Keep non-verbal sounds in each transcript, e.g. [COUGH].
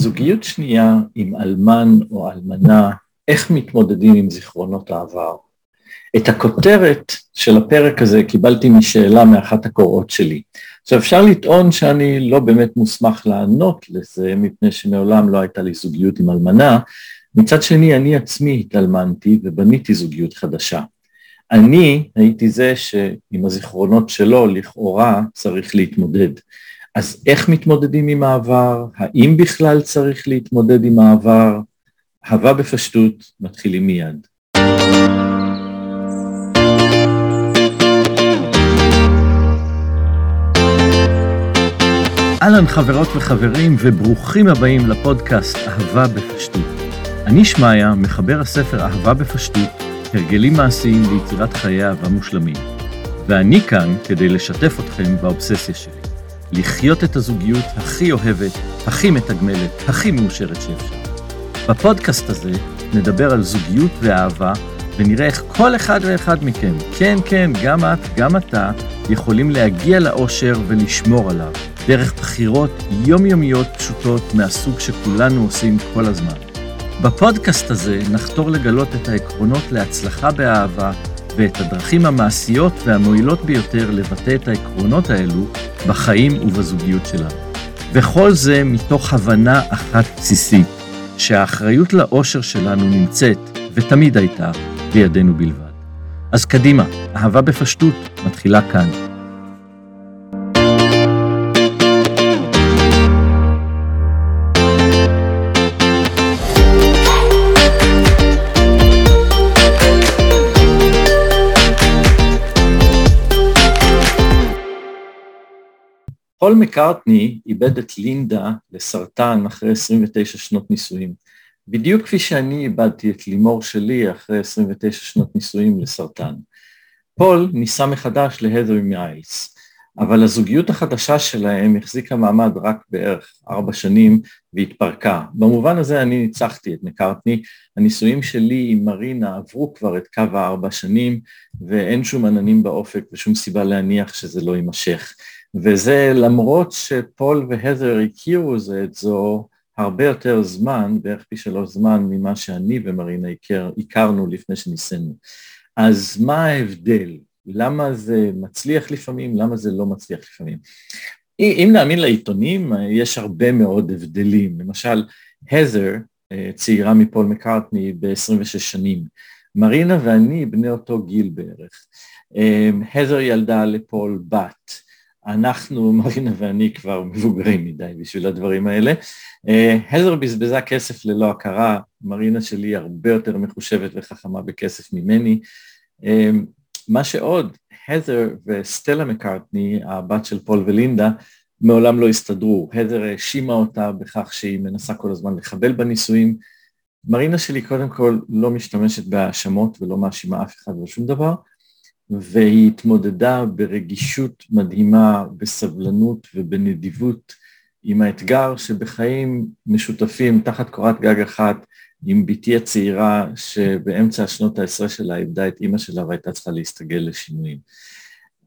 זוגיות שנייה עם אלמן או אלמנה, איך מתמודדים עם זיכרונות העבר? את הכותרת של הפרק הזה קיבלתי משאלה מאחת הקוראות שלי. עכשיו אפשר לטעון שאני לא באמת מוסמך לענות לזה, מפני שמעולם לא הייתה לי זוגיות עם אלמנה, מצד שני אני עצמי התאלמנתי ובניתי זוגיות חדשה. אני הייתי זה שעם הזיכרונות שלו לכאורה צריך להתמודד. אז איך מתמודדים עם העבר? האם בכלל צריך להתמודד עם העבר? הווה בפשטות, מתחילים מיד. אהלן חברות וחברים וברוכים הבאים לפודקאסט אהבה בפשטות. אני שמעיה, מחבר הספר אהבה בפשטות, הרגלים מעשיים ליצירת חיי אהבה מושלמים. ואני כאן כדי לשתף אתכם באובססיה שלי. לחיות את הזוגיות הכי אוהבת, הכי מתגמלת, הכי מאושרת שאפשר. בפודקאסט הזה נדבר על זוגיות ואהבה, ונראה איך כל אחד ואחד מכם, כן, כן, גם את, גם אתה, יכולים להגיע לאושר ולשמור עליו, דרך בחירות יומיומיות פשוטות מהסוג שכולנו עושים כל הזמן. בפודקאסט הזה נחתור לגלות את העקרונות להצלחה באהבה ואת הדרכים המעשיות והמועילות ביותר לבטא את העקרונות האלו בחיים ובזוגיות שלנו. וכל זה מתוך הבנה אחת בסיסית, שהאחריות לאושר שלנו נמצאת, ותמיד הייתה, בידינו בלבד. אז קדימה, אהבה בפשטות מתחילה כאן. פול מקארטני איבד את לינדה לסרטן אחרי 29 שנות נישואים. בדיוק כפי שאני איבדתי את לימור שלי אחרי 29 שנות נישואים לסרטן. פול ניסה מחדש להת'ר מילס, אבל הזוגיות החדשה שלהם החזיקה מעמד רק בערך ארבע שנים והתפרקה. במובן הזה אני ניצחתי את מקארטני, הנישואים שלי עם מרינה עברו כבר את קו הארבע שנים ואין שום עננים באופק ושום סיבה להניח שזה לא יימשך. וזה למרות שפול והדר הכירו זה את זו הרבה יותר זמן, בערך פי שלוש זמן ממה שאני ומרינה הכר, הכרנו לפני שניסינו. אז מה ההבדל? למה זה מצליח לפעמים? למה זה לא מצליח לפעמים? אם נאמין לעיתונים, יש הרבה מאוד הבדלים. למשל, הזר, אה, צעירה מפול מקארטני ב-26 שנים. מרינה ואני בני אותו גיל בערך. הזר אה, ילדה לפול בת. אנחנו, [LAUGHS] מרינה ואני כבר מבוגרים מדי בשביל הדברים האלה. הזר בזבזה כסף ללא הכרה, מרינה שלי הרבה יותר מחושבת וחכמה בכסף ממני. מה שעוד, הזר וסטלה מקארטני, הבת של פול ולינדה, מעולם לא הסתדרו. הזר האשימה אותה בכך שהיא מנסה כל הזמן לחבל בנישואים. מרינה שלי קודם כל לא משתמשת בהאשמות ולא מאשימה אף אחד בשום דבר. והיא התמודדה ברגישות מדהימה, בסבלנות ובנדיבות עם האתגר שבחיים משותפים תחת קורת גג אחת עם בתי הצעירה שבאמצע השנות העשרה שלה איבדה את אימא שלה והייתה צריכה להסתגל לשינויים.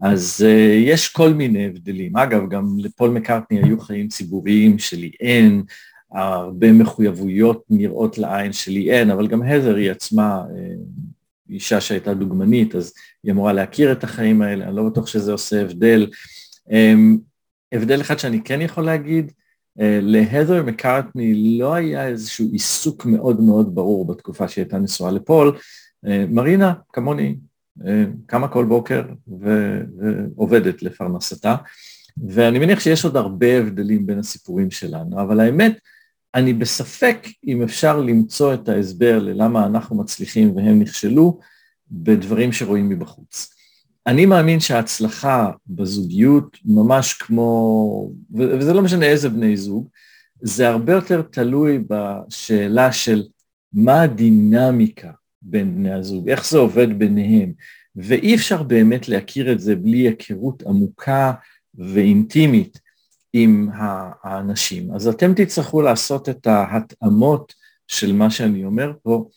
אז uh, יש כל מיני הבדלים. אגב, גם לפול מקארטני היו חיים ציבוריים שלי אין, הרבה מחויבויות נראות לעין שלי אין, אבל גם הזר היא עצמה uh, אישה שהייתה דוגמנית, אז היא אמורה להכיר את החיים האלה, אני לא בטוח שזה עושה הבדל. אמ, הבדל אחד שאני כן יכול להגיד, אה, להדר מקארטני לא היה איזשהו עיסוק מאוד מאוד ברור בתקופה שהיא הייתה נשואה לפול. אה, מרינה, כמוני, אה, קמה כל בוקר ועובדת לפרנסתה, ואני מניח שיש עוד הרבה הבדלים בין הסיפורים שלנו, אבל האמת, אני בספק אם אפשר למצוא את ההסבר ללמה אנחנו מצליחים והם נכשלו בדברים שרואים מבחוץ. אני מאמין שההצלחה בזוגיות ממש כמו, וזה לא משנה איזה בני זוג, זה הרבה יותר תלוי בשאלה של מה הדינמיקה בין בני הזוג, איך זה עובד ביניהם, ואי אפשר באמת להכיר את זה בלי היכרות עמוקה ואינטימית עם האנשים. אז אתם תצטרכו לעשות את ההתאמות של מה שאני אומר פה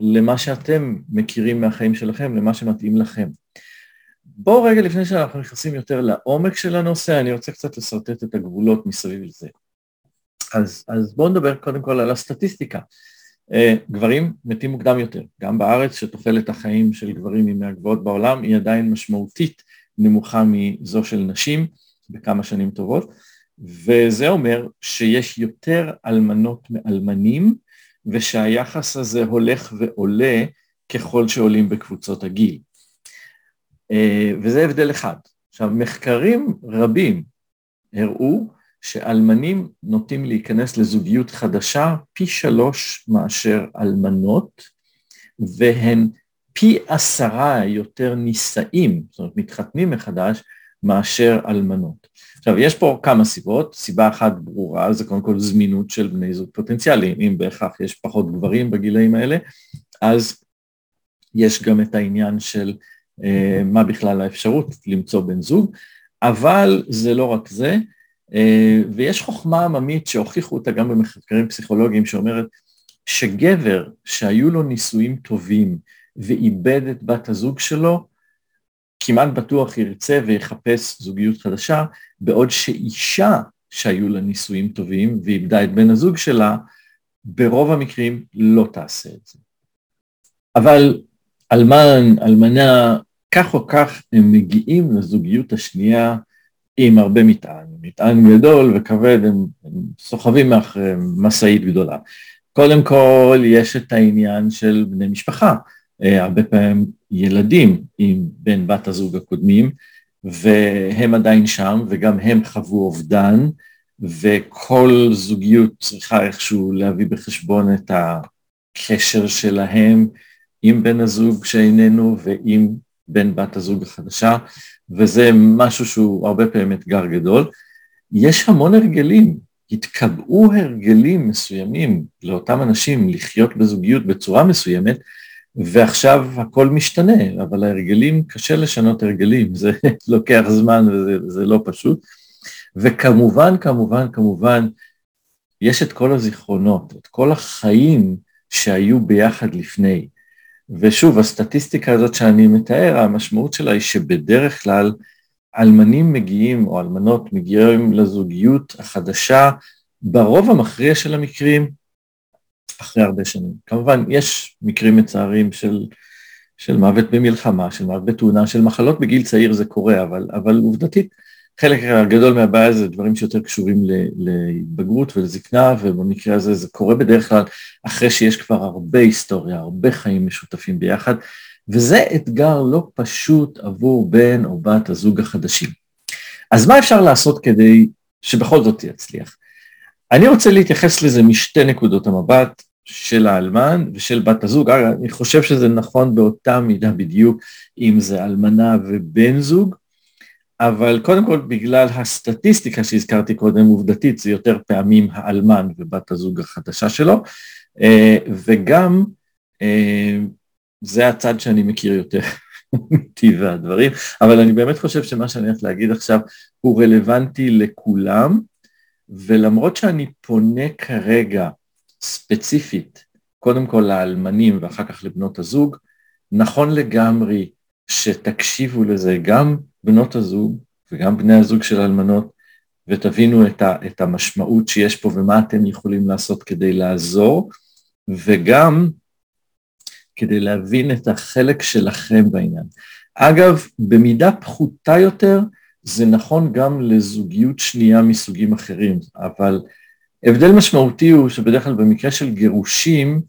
למה שאתם מכירים מהחיים שלכם, למה שמתאים לכם. בואו רגע לפני שאנחנו נכנסים יותר לעומק של הנושא, אני רוצה קצת לשרטט את הגבולות מסביב לזה. אז, אז בואו נדבר קודם כל על הסטטיסטיקה. אה, גברים מתים מוקדם יותר, גם בארץ שתוחלת החיים של גברים היא מהגבוהות בעולם, היא עדיין משמעותית נמוכה מזו של נשים בכמה שנים טובות, וזה אומר שיש יותר אלמנות מאלמנים, ושהיחס הזה הולך ועולה ככל שעולים בקבוצות הגיל. אה, וזה הבדל אחד. עכשיו, מחקרים רבים הראו שאלמנים נוטים להיכנס לזוגיות חדשה פי שלוש מאשר אלמנות, והן פי עשרה יותר נישאים, זאת אומרת מתחתנים מחדש, מאשר אלמנות. עכשיו, יש פה כמה סיבות, סיבה אחת ברורה זה קודם כל זמינות של בני זוג פוטנציאליים, אם בהכרח יש פחות גברים בגילאים האלה, אז יש גם את העניין של אה, מה בכלל האפשרות למצוא בן זוג, אבל זה לא רק זה, אה, ויש חוכמה עממית שהוכיחו אותה גם במחקרים פסיכולוגיים שאומרת שגבר שהיו לו נישואים טובים ואיבד את בת הזוג שלו, כמעט בטוח ירצה ויחפש זוגיות חדשה, בעוד שאישה שהיו לה נישואים טובים ואיבדה את בן הזוג שלה, ברוב המקרים לא תעשה את זה. אבל אלמן, אלמנה, כך או כך הם מגיעים לזוגיות השנייה עם הרבה מטען, מטען גדול וכבד, הם, הם סוחבים מאחוריהם משאית גדולה. קודם כל יש את העניין של בני משפחה, אה, הרבה פעמים ילדים עם בן בת הזוג הקודמים, והם עדיין שם, וגם הם חוו אובדן, וכל זוגיות צריכה איכשהו להביא בחשבון את הקשר שלהם עם בן הזוג שאיננו ועם בן בת הזוג החדשה, וזה משהו שהוא הרבה פעמים אתגר גדול. יש המון הרגלים, התקבעו הרגלים מסוימים לאותם אנשים לחיות בזוגיות בצורה מסוימת, ועכשיו הכל משתנה, אבל ההרגלים, קשה לשנות הרגלים, זה [LAUGHS] לוקח זמן וזה לא פשוט. וכמובן, כמובן, כמובן, יש את כל הזיכרונות, את כל החיים שהיו ביחד לפני. ושוב, הסטטיסטיקה הזאת שאני מתאר, המשמעות שלה היא שבדרך כלל אלמנים מגיעים, או אלמנות מגיעים לזוגיות החדשה, ברוב המכריע של המקרים, אחרי הרבה שנים. כמובן, יש מקרים מצערים של, של מוות במלחמה, של מוות בתאונה, של מחלות בגיל צעיר זה קורה, אבל, אבל עובדתית, חלק גדול מהבעיה זה דברים שיותר קשורים להתבגרות ולזקנה, ובמקרה הזה זה קורה בדרך כלל אחרי שיש כבר הרבה היסטוריה, הרבה חיים משותפים ביחד, וזה אתגר לא פשוט עבור בן או בת הזוג החדשים. אז מה אפשר לעשות כדי שבכל זאת יצליח? אני רוצה להתייחס לזה משתי נקודות המבט של האלמן ושל בת הזוג. אני חושב שזה נכון באותה מידה בדיוק אם זה אלמנה ובן זוג, אבל קודם כל בגלל הסטטיסטיקה שהזכרתי קודם, עובדתית זה יותר פעמים האלמן ובת הזוג החדשה שלו, אה, וגם אה, זה הצד שאני מכיר יותר [LAUGHS] מטבע הדברים, אבל אני באמת חושב שמה שאני הולך להגיד עכשיו הוא רלוונטי לכולם, ולמרות שאני פונה כרגע ספציפית, קודם כל לאלמנים ואחר כך לבנות הזוג, נכון לגמרי שתקשיבו לזה גם בנות הזוג וגם בני הזוג של האלמנות, ותבינו את, ה, את המשמעות שיש פה ומה אתם יכולים לעשות כדי לעזור, וגם כדי להבין את החלק שלכם בעניין. אגב, במידה פחותה יותר, זה נכון גם לזוגיות שנייה מסוגים אחרים, אבל הבדל משמעותי הוא שבדרך כלל במקרה של גירושים,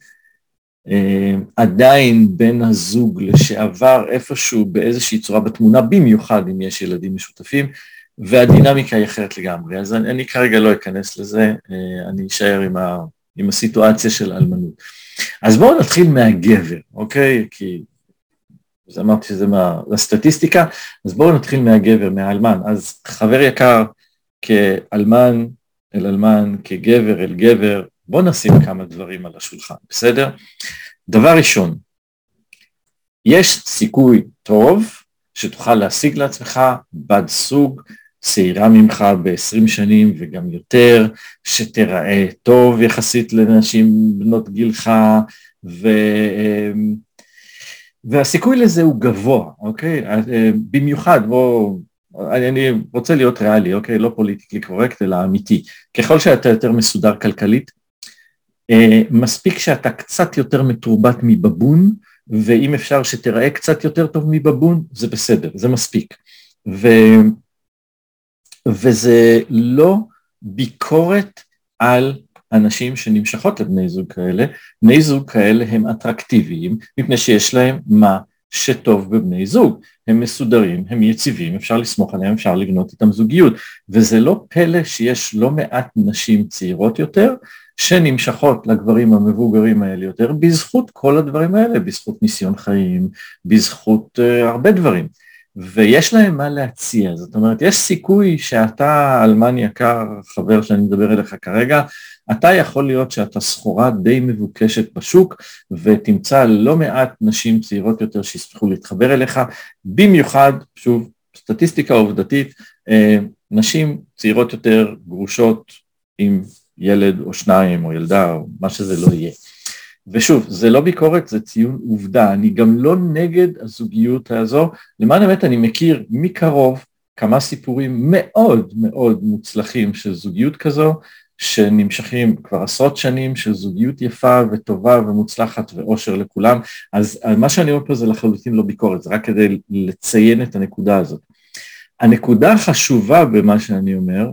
אה, עדיין בן הזוג לשעבר איפשהו באיזושהי צורה בתמונה, במיוחד אם יש ילדים משותפים, והדינמיקה היא אחרת לגמרי. אז אני, אני כרגע לא אכנס לזה, אה, אני אשאר עם, ה, עם הסיטואציה של האלמנות. אז בואו נתחיל מהגבר, אוקיי? כי אז אמרתי שזה מה, לסטטיסטיקה, אז בואו נתחיל מהגבר, מהאלמן. אז חבר יקר, כאלמן אל אלמן, כגבר אל גבר, בואו נשים כמה דברים על השולחן, בסדר? דבר ראשון, יש סיכוי טוב שתוכל להשיג לעצמך בת זוג צעירה ממך ב-20 שנים וגם יותר, שתיראה טוב יחסית לנשים בנות גילך, ו... והסיכוי לזה הוא גבוה, אוקיי? במיוחד, בואו אני, אני רוצה להיות ריאלי, אוקיי? לא פוליטיקלי קורקט, אלא אמיתי. ככל שאתה יותר מסודר כלכלית, אה, מספיק שאתה קצת יותר מתורבת מבבון, ואם אפשר שתראה קצת יותר טוב מבבון, זה בסדר, זה מספיק. ו, וזה לא ביקורת על אנשים שנמשכות לבני זוג כאלה, בני זוג כאלה הם אטרקטיביים מפני שיש להם מה שטוב בבני זוג, הם מסודרים, הם יציבים, אפשר לסמוך עליהם, אפשר לבנות איתם זוגיות, וזה לא פלא שיש לא מעט נשים צעירות יותר שנמשכות לגברים המבוגרים האלה יותר בזכות כל הדברים האלה, בזכות ניסיון חיים, בזכות uh, הרבה דברים. ויש להם מה להציע, זאת אומרת, יש סיכוי שאתה, אלמן יקר, חבר שאני מדבר אליך כרגע, אתה יכול להיות שאתה סחורה די מבוקשת בשוק ותמצא לא מעט נשים צעירות יותר שישמחו להתחבר אליך, במיוחד, שוב, סטטיסטיקה עובדתית, אה, נשים צעירות יותר, גרושות, עם ילד או שניים או ילדה או מה שזה לא יהיה. ושוב, זה לא ביקורת, זה ציון עובדה, אני גם לא נגד הזוגיות הזו, למען האמת אני מכיר מקרוב כמה סיפורים מאוד מאוד מוצלחים של זוגיות כזו, שנמשכים כבר עשרות שנים של זוגיות יפה וטובה ומוצלחת ואושר לכולם, אז מה שאני אומר פה זה לחלוטין לא ביקורת, זה רק כדי לציין את הנקודה הזאת. הנקודה החשובה במה שאני אומר,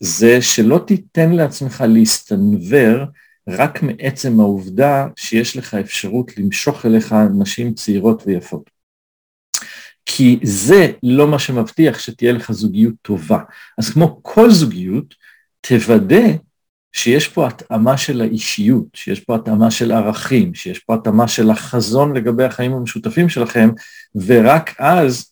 זה שלא תיתן לעצמך להסתנוור רק מעצם העובדה שיש לך אפשרות למשוך אליך נשים צעירות ויפות. כי זה לא מה שמבטיח שתהיה לך זוגיות טובה. אז כמו כל זוגיות, תוודא שיש פה התאמה של האישיות, שיש פה התאמה של ערכים, שיש פה התאמה של החזון לגבי החיים המשותפים שלכם, ורק אז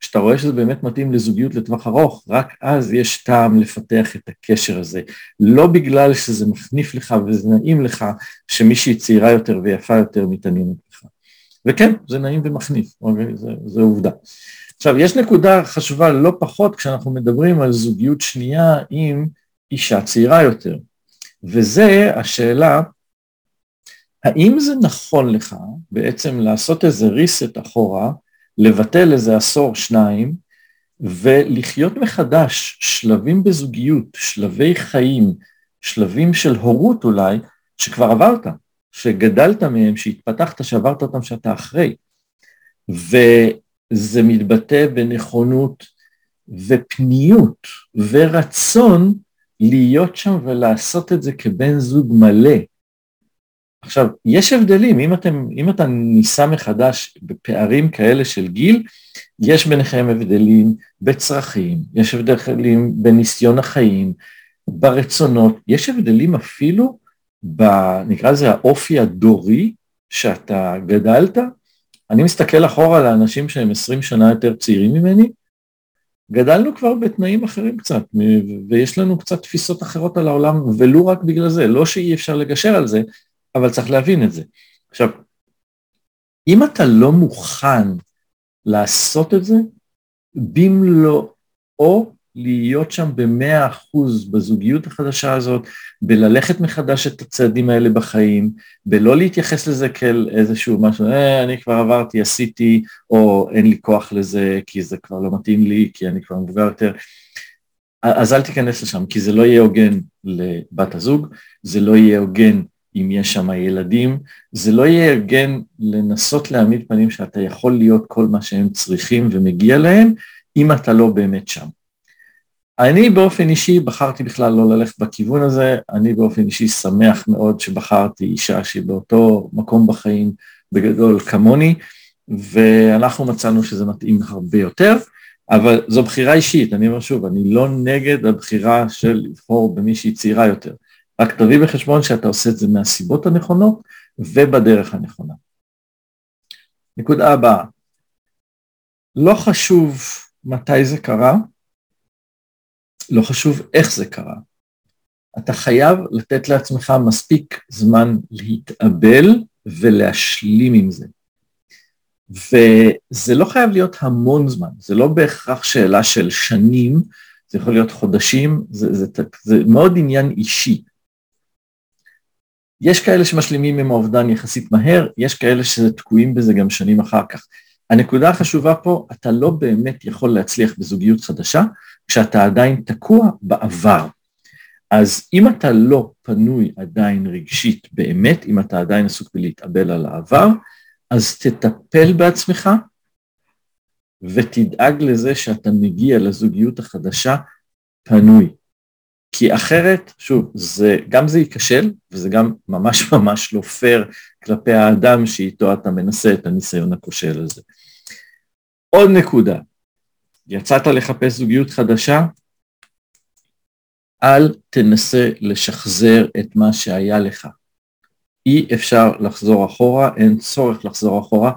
כשאתה רואה שזה באמת מתאים לזוגיות לטווח ארוך, רק אז יש טעם לפתח את הקשר הזה. לא בגלל שזה מחניף לך וזה נעים לך שמישהי צעירה יותר ויפה יותר מתעניינת לך. וכן, זה נעים ומחניף, אוקיי? זה, עובדה. עכשיו, יש נקודה חשובה לא פחות כשאנחנו מדברים על זוגיות שנייה עם אישה צעירה יותר, וזה השאלה, האם זה נכון לך בעצם לעשות איזה reset אחורה לבטל איזה עשור שניים ולחיות מחדש שלבים בזוגיות, שלבי חיים, שלבים של הורות אולי, שכבר עברת, שגדלת מהם, שהתפתחת, שעברת אותם שאתה אחרי. וזה מתבטא בנכונות ופניות ורצון להיות שם ולעשות את זה כבן זוג מלא, עכשיו, יש הבדלים, אם, אתם, אם אתה ניסה מחדש בפערים כאלה של גיל, יש ביניכם הבדלים בצרכים, יש הבדלים בניסיון החיים, ברצונות, יש הבדלים אפילו, ב, נקרא לזה האופי הדורי שאתה גדלת. אני מסתכל אחורה על האנשים שהם 20 שנה יותר צעירים ממני, גדלנו כבר בתנאים אחרים קצת, ויש לנו קצת תפיסות אחרות על העולם, ולו רק בגלל זה, לא שאי אפשר לגשר על זה, אבל צריך להבין את זה. עכשיו, אם אתה לא מוכן לעשות את זה, במלואו להיות שם במאה אחוז בזוגיות החדשה הזאת, בללכת מחדש את הצעדים האלה בחיים, בלא להתייחס לזה כאל איזשהו משהו, אה, אני כבר עברתי, עשיתי, או אין לי כוח לזה, כי זה כבר לא מתאים לי, כי אני כבר מבוגר יותר. אז אל תיכנס לשם, כי זה לא יהיה הוגן לבת הזוג, זה לא יהיה הוגן אם יש שם ילדים, זה לא יהיה הוגן לנסות להעמיד פנים שאתה יכול להיות כל מה שהם צריכים ומגיע להם, אם אתה לא באמת שם. אני באופן אישי בחרתי בכלל לא ללכת בכיוון הזה, אני באופן אישי שמח מאוד שבחרתי אישה שהיא באותו מקום בחיים בגדול כמוני, ואנחנו מצאנו שזה מתאים הרבה יותר, אבל זו בחירה אישית, אני אומר שוב, אני לא נגד הבחירה של לבחור במישהי צעירה יותר. רק תביא בחשבון שאתה עושה את זה מהסיבות הנכונות ובדרך הנכונה. נקודה הבאה, לא חשוב מתי זה קרה, לא חשוב איך זה קרה. אתה חייב לתת לעצמך מספיק זמן להתאבל ולהשלים עם זה. וזה לא חייב להיות המון זמן, זה לא בהכרח שאלה של שנים, זה יכול להיות חודשים, זה, זה, זה מאוד עניין אישי. יש כאלה שמשלימים עם האובדן יחסית מהר, יש כאלה שתקועים בזה גם שנים אחר כך. הנקודה החשובה פה, אתה לא באמת יכול להצליח בזוגיות חדשה כשאתה עדיין תקוע בעבר. אז אם אתה לא פנוי עדיין רגשית באמת, אם אתה עדיין עסוק בלהתאבל על העבר, אז תטפל בעצמך ותדאג לזה שאתה מגיע לזוגיות החדשה פנוי. כי אחרת, שוב, זה, גם זה ייכשל, וזה גם ממש [LAUGHS] ממש לא פייר כלפי האדם שאיתו אתה מנסה את הניסיון הכושל הזה. עוד נקודה, יצאת לחפש זוגיות חדשה, אל תנסה לשחזר את מה שהיה לך. אי אפשר לחזור אחורה, אין צורך לחזור אחורה,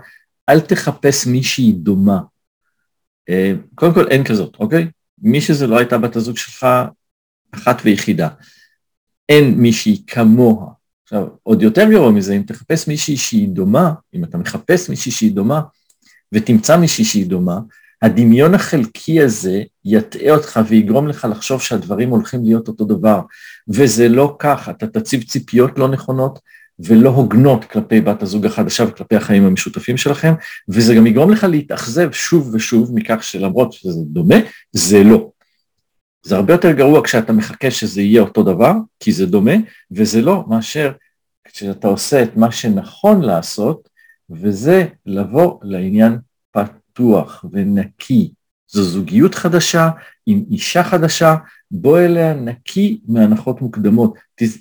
אל תחפש מישהי דומה. אה, קודם כל אין כזאת, אוקיי? מי שזה לא הייתה בת הזוג שלך, אחת ויחידה. אין מישהי כמוה. עכשיו, עוד יותר גרוע מזה, אם תחפש מישהי שהיא דומה, אם אתה מחפש מישהי שהיא דומה, ותמצא מישהי שהיא דומה, הדמיון החלקי הזה יטעה אותך ויגרום לך לחשוב שהדברים הולכים להיות אותו דבר, וזה לא כך, אתה תציב ציפיות לא נכונות ולא הוגנות כלפי בת הזוג החדשה וכלפי החיים המשותפים שלכם, וזה גם יגרום לך להתאכזב שוב ושוב מכך שלמרות שזה דומה, זה לא. זה הרבה יותר גרוע כשאתה מחכה שזה יהיה אותו דבר, כי זה דומה, וזה לא מאשר כשאתה עושה את מה שנכון לעשות, וזה לבוא לעניין פתוח ונקי. זו זוגיות חדשה עם אישה חדשה, בוא אליה נקי מהנחות מוקדמות.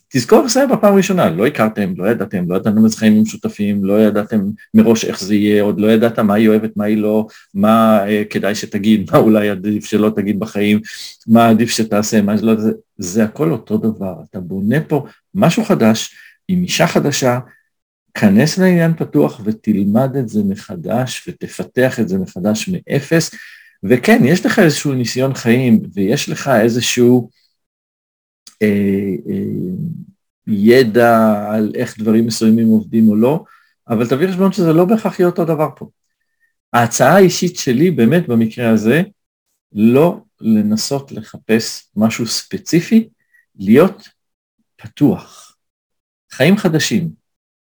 תזכור זה בפעם הראשונה, לא הכרתם, לא ידעתם, לא ידעתם איזה חיים משותפים, לא ידעתם מראש איך זה יהיה, עוד לא ידעת מה היא אוהבת, מה היא לא, מה אה, כדאי שתגיד, מה אולי עדיף שלא תגיד בחיים, מה עדיף שתעשה, מה שלא, זה, זה הכל אותו דבר, אתה בונה פה משהו חדש עם אישה חדשה, כנס לעניין פתוח ותלמד את זה מחדש ותפתח את זה מחדש מאפס, וכן, יש לך איזשהו ניסיון חיים ויש לך איזשהו אה, אה, ידע על איך דברים מסוימים עובדים או לא, אבל תביא חשבון שזה לא בהכרח יהיה אותו דבר פה. ההצעה האישית שלי באמת במקרה הזה, לא לנסות לחפש משהו ספציפי, להיות פתוח. חיים חדשים,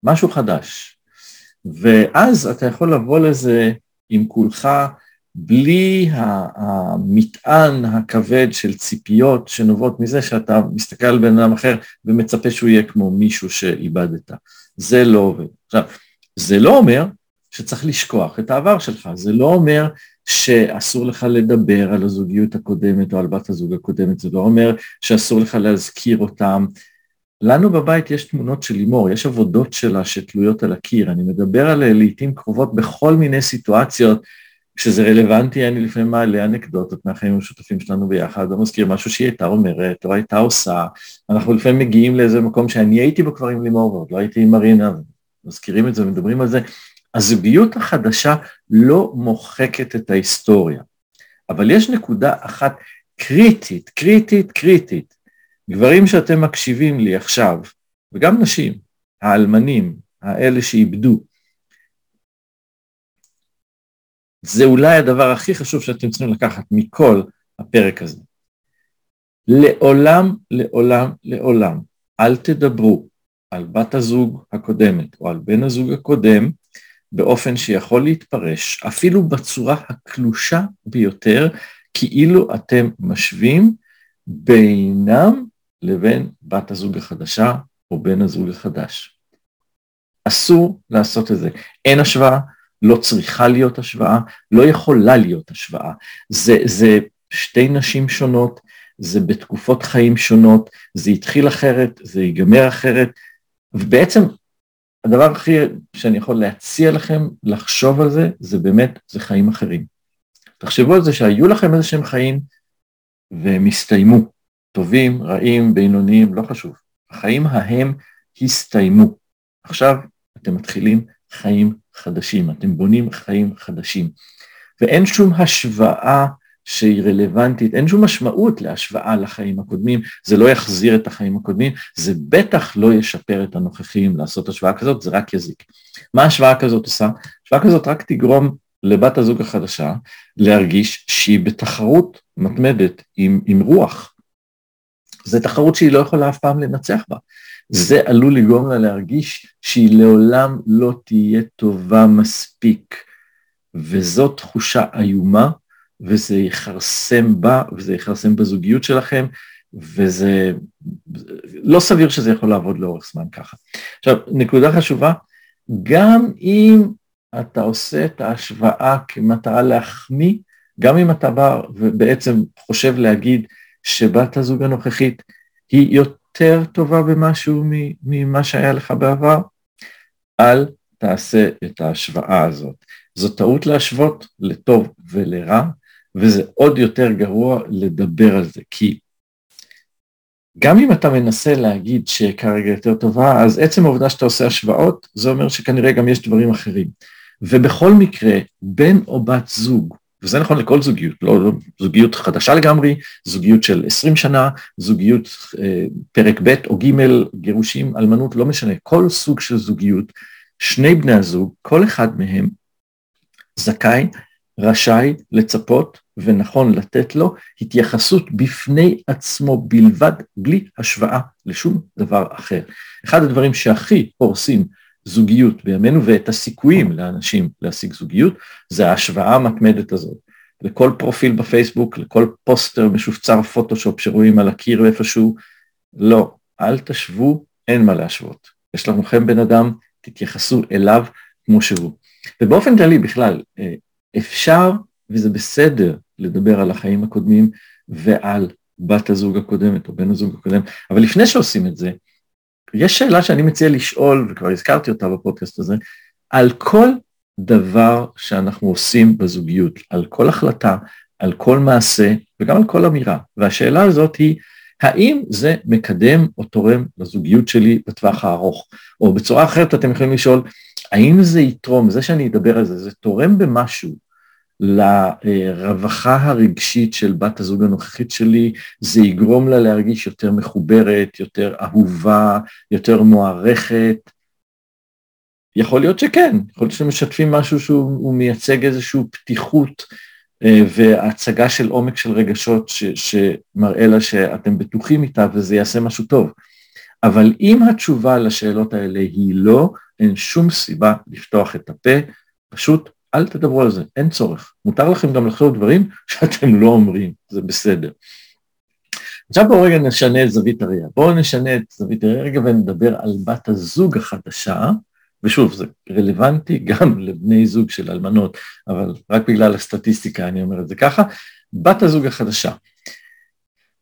משהו חדש. ואז אתה יכול לבוא לזה עם כולך בלי המטען הכבד של ציפיות שנובעות מזה שאתה מסתכל על בן אדם אחר ומצפה שהוא יהיה כמו מישהו שאיבדת. זה לא עובד. עכשיו, זה לא אומר שצריך לשכוח את העבר שלך, זה לא אומר שאסור לך לדבר על הזוגיות הקודמת או על בת הזוג הקודמת, זה לא אומר שאסור לך להזכיר אותם. לנו בבית יש תמונות של לימור, יש עבודות שלה שתלויות על הקיר, אני מדבר על לעיתים קרובות בכל מיני סיטואציות כשזה רלוונטי, אני לפעמים מעלה אנקדוטות מהחיים המשותפים שלנו ביחד, או מזכיר משהו שהיא הייתה אומרת, או הייתה עושה. אנחנו לפעמים מגיעים לאיזה מקום שאני הייתי בו כבר עם לימור, ועוד לא הייתי עם מרינה, מזכירים את זה, מדברים על זה. הזוגיות החדשה לא מוחקת את ההיסטוריה, אבל יש נקודה אחת קריטית, קריטית, קריטית. גברים שאתם מקשיבים לי עכשיו, וגם נשים, האלמנים, האלה שאיבדו, זה אולי הדבר הכי חשוב שאתם צריכים לקחת מכל הפרק הזה. לעולם, לעולם, לעולם, אל תדברו על בת הזוג הקודמת או על בן הזוג הקודם באופן שיכול להתפרש, אפילו בצורה הקלושה ביותר, כאילו אתם משווים בינם לבין בת הזוג החדשה או בן הזוג החדש. אסור לעשות את זה. אין השוואה, לא צריכה להיות השוואה, לא יכולה להיות השוואה. זה, זה שתי נשים שונות, זה בתקופות חיים שונות, זה התחיל אחרת, זה ייגמר אחרת, ובעצם הדבר הכי שאני יכול להציע לכם לחשוב על זה, זה באמת, זה חיים אחרים. תחשבו על זה שהיו לכם איזה שהם חיים והם הסתיימו, טובים, רעים, בינוניים, לא חשוב. החיים ההם הסתיימו. עכשיו אתם מתחילים חיים חדשים, אתם בונים חיים חדשים. ואין שום השוואה שהיא רלוונטית, אין שום משמעות להשוואה לחיים הקודמים, זה לא יחזיר את החיים הקודמים, זה בטח לא ישפר את הנוכחים לעשות השוואה כזאת, זה רק יזיק. מה השוואה כזאת עושה? השוואה כזאת רק תגרום לבת הזוג החדשה להרגיש שהיא בתחרות מתמדת עם, עם רוח. זו תחרות שהיא לא יכולה אף פעם לנצח בה. זה עלול לגרום לה להרגיש שהיא לעולם לא תהיה טובה מספיק וזו תחושה איומה, וזה יכרסם בה, וזה יכרסם בזוגיות שלכם, וזה לא סביר שזה יכול לעבוד לאורך זמן ככה. עכשיו, נקודה חשובה, גם אם אתה עושה את ההשוואה כמטרה להחמיא, גם אם אתה בא ובעצם חושב להגיד שבת הזוג הנוכחית היא יותר טובה במשהו ממה שהיה לך בעבר, אל תעשה את ההשוואה הזאת. זו טעות להשוות לטוב ולרע, וזה עוד יותר גרוע לדבר על זה, כי גם אם אתה מנסה להגיד שכרגע יותר טובה, אז עצם העובדה שאתה עושה השוואות, זה אומר שכנראה גם יש דברים אחרים. ובכל מקרה, בן או בת זוג, וזה נכון לכל זוגיות, לא, לא זוגיות חדשה לגמרי, זוגיות של 20 שנה, זוגיות אה, פרק ב' או ג', גירושים, אלמנות, לא משנה, כל סוג של זוגיות, שני בני הזוג, כל אחד מהם זכאי, רשאי לצפות ונכון לתת לו התייחסות בפני עצמו בלבד, בלי השוואה לשום דבר אחר. אחד הדברים שהכי הורסים זוגיות בימינו ואת הסיכויים לאנשים להשיג זוגיות, זה ההשוואה המתמדת הזאת. לכל פרופיל בפייסבוק, לכל פוסטר משופצר פוטושופ שרואים על הקיר איפשהו, לא, אל תשוו, אין מה להשוות. יש לכם בן אדם, תתייחסו אליו כמו שהוא. ובאופן כללי בכלל, אה, אפשר וזה בסדר לדבר על החיים הקודמים ועל בת הזוג הקודמת או בן הזוג הקודם, אבל לפני שעושים את זה, יש שאלה שאני מציע לשאול, וכבר הזכרתי אותה בפודקאסט הזה, על כל דבר שאנחנו עושים בזוגיות, על כל החלטה, על כל מעשה וגם על כל אמירה. והשאלה הזאת היא, האם זה מקדם או תורם לזוגיות שלי בטווח הארוך? או בצורה אחרת אתם יכולים לשאול, האם זה יתרום, זה שאני אדבר על זה, זה תורם במשהו לרווחה הרגשית של בת הזוג הנוכחית שלי, זה יגרום לה להרגיש יותר מחוברת, יותר אהובה, יותר מוערכת. יכול להיות שכן, יכול להיות שמשתפים משהו שהוא מייצג איזושהי פתיחות אה, והצגה של עומק של רגשות ש, שמראה לה שאתם בטוחים איתה וזה יעשה משהו טוב. אבל אם התשובה לשאלות האלה היא לא, אין שום סיבה לפתוח את הפה, פשוט אל תדברו על זה, אין צורך. מותר לכם גם לחשוב דברים שאתם לא אומרים, זה בסדר. עכשיו בואו רגע נשנה את זווית הראייה. בואו נשנה את זווית הראייה רגע ונדבר על בת הזוג החדשה, ושוב, זה רלוונטי גם לבני זוג של אלמנות, אבל רק בגלל הסטטיסטיקה אני אומר את זה ככה, בת הזוג החדשה.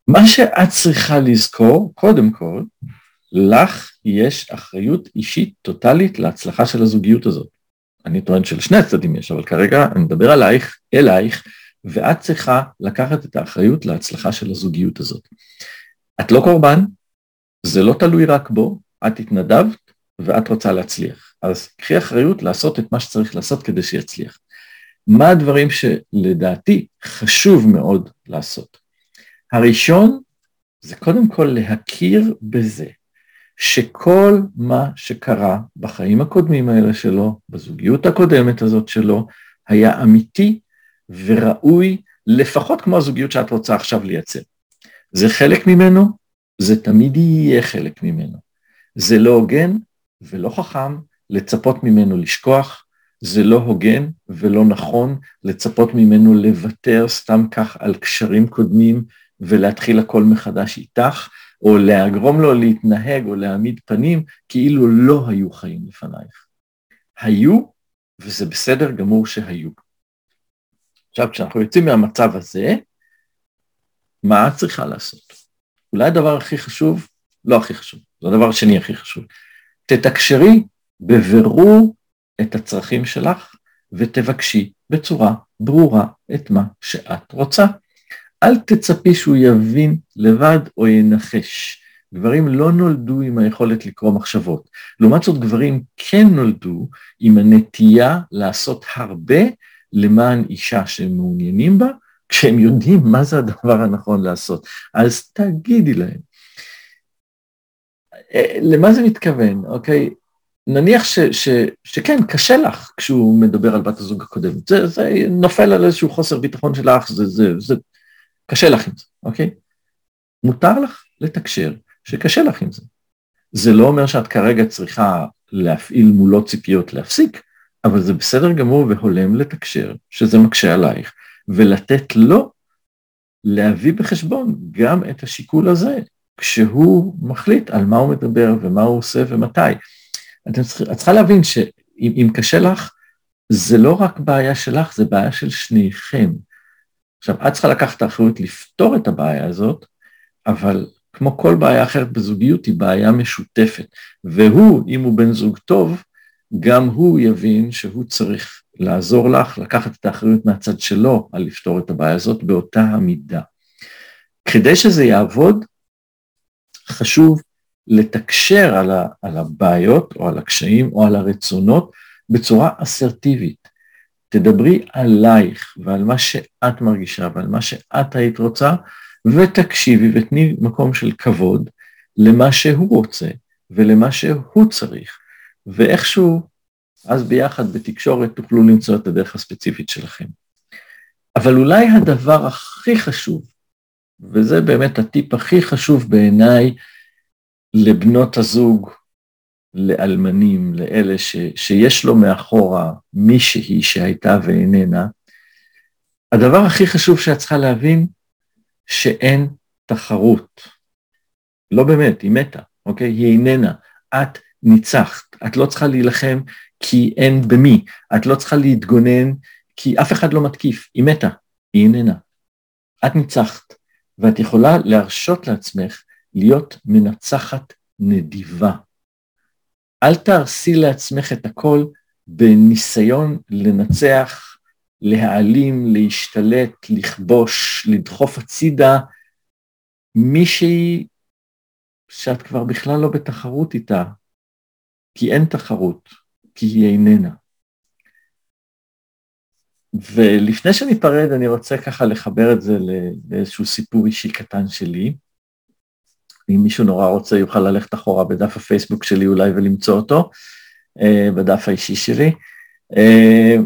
מה שאת צריכה לזכור, קודם כל, לך יש אחריות אישית טוטאלית להצלחה של הזוגיות הזאת. אני טוען שלשני הצדדים יש, אבל כרגע אני מדבר עלייך, אלייך, ואת צריכה לקחת את האחריות להצלחה של הזוגיות הזאת. את לא קורבן, זה לא תלוי רק בו, את התנדבת ואת רוצה להצליח. אז קחי אחריות לעשות את מה שצריך לעשות כדי שיצליח. מה הדברים שלדעתי חשוב מאוד לעשות? הראשון זה קודם כל להכיר בזה שכל מה שקרה בחיים הקודמים האלה שלו, בזוגיות הקודמת הזאת שלו, היה אמיתי וראוי, לפחות כמו הזוגיות שאת רוצה עכשיו לייצר. זה חלק ממנו, זה תמיד יהיה חלק ממנו. זה לא הוגן ולא חכם לצפות ממנו לשכוח, זה לא הוגן ולא נכון לצפות ממנו לוותר סתם כך על קשרים קודמים ולהתחיל הכל מחדש איתך, או לגרום לו להתנהג או להעמיד פנים כאילו לא היו חיים לפנייך. היו, וזה בסדר גמור שהיו. עכשיו, כשאנחנו יוצאים מהמצב הזה, מה את צריכה לעשות? אולי הדבר הכי חשוב, לא הכי חשוב, זה הדבר השני הכי חשוב. תתקשרי בבירור את הצרכים שלך ותבקשי בצורה ברורה את מה שאת רוצה. אל תצפי שהוא יבין לבד או ינחש. גברים לא נולדו עם היכולת לקרוא מחשבות. לעומת זאת, גברים כן נולדו עם הנטייה לעשות הרבה למען אישה שהם מעוניינים בה, כשהם יודעים מה זה הדבר הנכון לעשות. אז תגידי להם. אה, למה זה מתכוון, אוקיי? נניח ש, ש, שכן, קשה לך כשהוא מדבר על בת הזוג הקודמת. זה, זה נופל על איזשהו חוסר ביטחון שלך, זה, זה, זה קשה לך עם זה, אוקיי? מותר לך לתקשר שקשה לך עם זה. זה לא אומר שאת כרגע צריכה להפעיל מולו ציפיות להפסיק, אבל זה בסדר גמור והולם לתקשר שזה מקשה עלייך, ולתת לו להביא בחשבון גם את השיקול הזה, כשהוא מחליט על מה הוא מדבר ומה הוא עושה ומתי. את צריכה להבין שאם קשה לך, זה לא רק בעיה שלך, זה בעיה של שניכם. עכשיו, את צריכה לקחת את האחריות לפתור את הבעיה הזאת, אבל כמו כל בעיה אחרת בזוגיות, היא בעיה משותפת. והוא, אם הוא בן זוג טוב, גם הוא יבין שהוא צריך לעזור לך, לקחת את האחריות מהצד שלו על לפתור את הבעיה הזאת באותה המידה. כדי שזה יעבוד, חשוב לתקשר על, ה, על הבעיות או על הקשיים או על הרצונות בצורה אסרטיבית. תדברי עלייך ועל מה שאת מרגישה ועל מה שאת היית רוצה, ותקשיבי ותני מקום של כבוד למה שהוא רוצה ולמה שהוא צריך, ואיכשהו אז ביחד בתקשורת תוכלו למצוא את הדרך הספציפית שלכם. אבל אולי הדבר הכי חשוב, וזה באמת הטיפ הכי חשוב בעיניי לבנות הזוג, לאלמנים, לאלה ש, שיש לו מאחורה מישהי שהייתה ואיננה, הדבר הכי חשוב שאת צריכה להבין, שאין תחרות. לא באמת, היא מתה, אוקיי? היא איננה. את ניצחת. את לא צריכה להילחם כי אין במי. את לא צריכה להתגונן כי אף אחד לא מתקיף. היא מתה, היא איננה. את ניצחת, ואת יכולה להרשות לעצמך להיות מנצחת נדיבה. אל תהרסי לעצמך את הכל בניסיון לנצח, להעלים, להשתלט, לכבוש, לדחוף הצידה מישהי שאת כבר בכלל לא בתחרות איתה, כי אין תחרות, כי היא איננה. ולפני שניפרד, אני רוצה ככה לחבר את זה לאיזשהו סיפור אישי קטן שלי. אם מישהו נורא רוצה, יוכל ללכת אחורה בדף הפייסבוק שלי אולי ולמצוא אותו, אה, בדף האישי שלי. אה,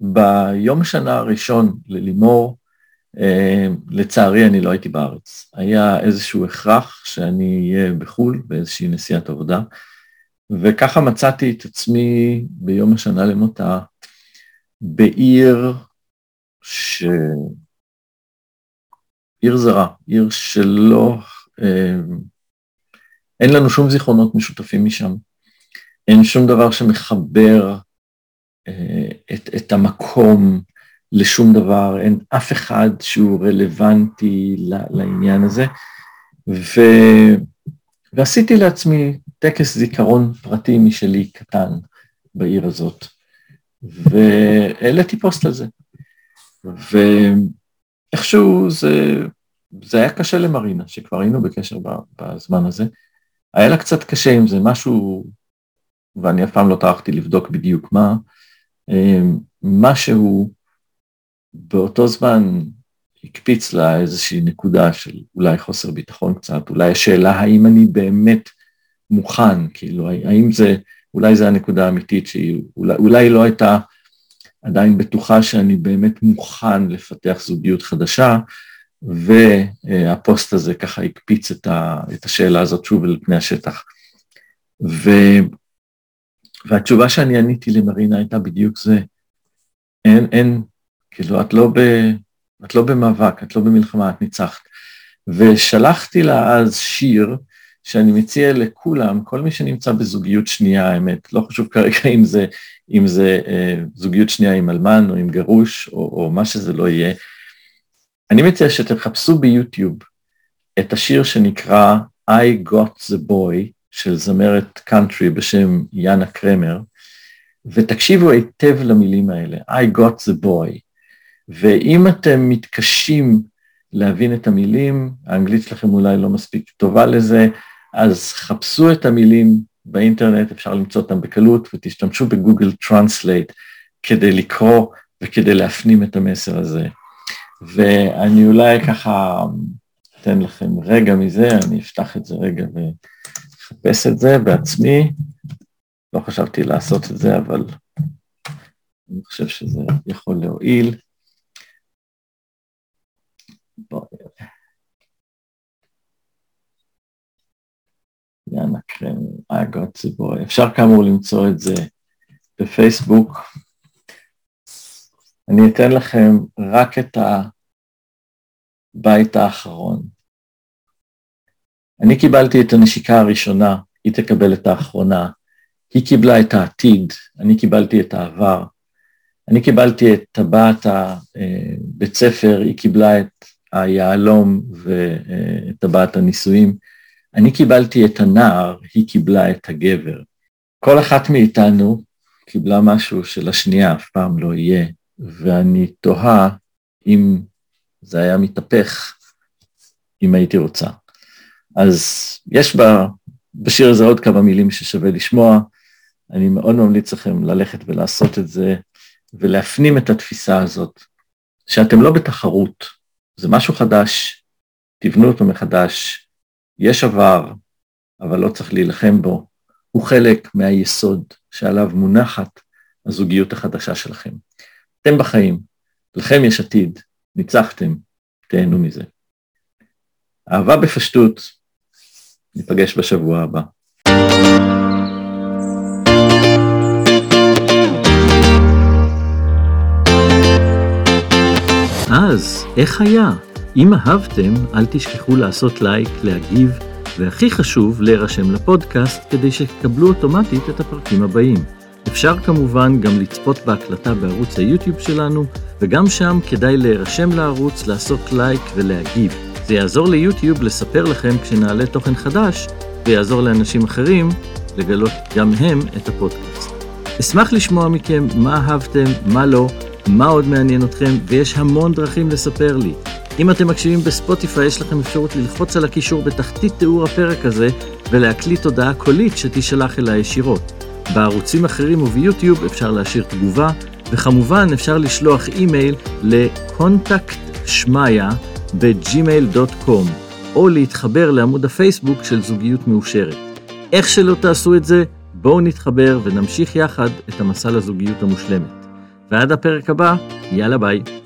ביום השנה הראשון ללימור, אה, לצערי אני לא הייתי בארץ. היה איזשהו הכרח שאני אהיה בחו"ל באיזושהי נסיעת עבודה, וככה מצאתי את עצמי ביום השנה למותה בעיר ש... עיר זרה, עיר שלא, אה, אין לנו שום זיכרונות משותפים משם, אין שום דבר שמחבר אה, את, את המקום לשום דבר, אין אף אחד שהוא רלוונטי לעניין הזה, ו, ועשיתי לעצמי טקס זיכרון פרטי משלי קטן בעיר הזאת, והעליתי פוסט על זה. ואיכשהו זה, זה היה קשה למרינה, שכבר היינו בקשר בזמן הזה. היה לה קצת קשה עם זה, משהו, ואני אף פעם לא טרחתי לבדוק בדיוק מה, אמ, משהו באותו זמן הקפיץ לה איזושהי נקודה של אולי חוסר ביטחון קצת, אולי השאלה האם אני באמת מוכן, כאילו, האם זה, אולי זו הנקודה האמיתית שהיא, אולי, אולי לא הייתה עדיין בטוחה שאני באמת מוכן לפתח זוגיות חדשה, והפוסט הזה ככה הקפיץ את, ה, את השאלה הזאת שוב אל פני השטח. ו, והתשובה שאני עניתי למרינה הייתה בדיוק זה, אין, אין, כאילו, את לא, ב, את לא במאבק, את לא במלחמה, את ניצחת. ושלחתי לה אז שיר, שאני מציע לכולם, כל מי שנמצא בזוגיות שנייה, האמת, לא חשוב כרגע אם זה, אם זה אה, זוגיות שנייה עם אלמן או עם גרוש או, או מה שזה לא יהיה, אני מציע שתחפשו ביוטיוב את השיר שנקרא I Got the Boy של זמרת קאנטרי בשם ג'אנה קרמר, ותקשיבו היטב למילים האלה, I got the boy. ואם אתם מתקשים להבין את המילים, האנגלית שלכם אולי לא מספיק טובה לזה, אז חפשו את המילים באינטרנט, אפשר למצוא אותם בקלות, ותשתמשו ב Google Translate כדי לקרוא וכדי להפנים את המסר הזה. ואני אולי ככה אתן לכם רגע מזה, אני אפתח את זה רגע ואחפש את זה בעצמי. לא חשבתי לעשות את זה, אבל אני חושב שזה יכול להועיל. בואו יאללה, קרם, אגו ציבורי. אפשר כאמור למצוא את זה בפייסבוק. אני אתן לכם רק את הבית האחרון. אני קיבלתי את הנשיקה הראשונה, היא תקבל את האחרונה. היא קיבלה את העתיד, אני קיבלתי את העבר. אני קיבלתי את טבעת הבית ספר, היא קיבלה את היהלום ואת טבעת הנישואים. אני קיבלתי את הנער, היא קיבלה את הגבר. כל אחת מאיתנו קיבלה משהו שלשנייה אף פעם לא יהיה, ואני תוהה אם זה היה מתהפך, אם הייתי רוצה. אז יש בה, בשיר הזה עוד כמה מילים ששווה לשמוע, אני מאוד ממליץ לכם ללכת ולעשות את זה, ולהפנים את התפיסה הזאת, שאתם לא בתחרות, זה משהו חדש, תבנו אותו מחדש, יש עבר, אבל לא צריך להילחם בו, הוא חלק מהיסוד שעליו מונחת הזוגיות החדשה שלכם. אתם בחיים, לכם יש עתיד, ניצחתם, תהנו מזה. אהבה בפשטות, ניפגש בשבוע הבא. אז, איך היה? אם אהבתם, אל תשכחו לעשות לייק, להגיב, והכי חשוב, להירשם לפודקאסט כדי שתקבלו אוטומטית את הפרקים הבאים. אפשר כמובן גם לצפות בהקלטה בערוץ היוטיוב שלנו, וגם שם כדאי להירשם לערוץ, לעשות לייק ולהגיב. זה יעזור ליוטיוב לספר לכם כשנעלה תוכן חדש, ויעזור לאנשים אחרים לגלות גם הם את הפודקאסט. אשמח לשמוע מכם מה אהבתם, מה לא, מה עוד מעניין אתכם, ויש המון דרכים לספר לי. אם אתם מקשיבים בספוטיפיי, יש לכם אפשרות ללחוץ על הקישור בתחתית תיאור הפרק הזה, ולהקליט הודעה קולית שתישלח אליי ישירות. בערוצים אחרים וביוטיוב אפשר להשאיר תגובה, וכמובן אפשר לשלוח אימייל ל contact שמיה ב gmail.com, או להתחבר לעמוד הפייסבוק של זוגיות מאושרת. איך שלא תעשו את זה, בואו נתחבר ונמשיך יחד את המסע לזוגיות המושלמת. ועד הפרק הבא, יאללה ביי.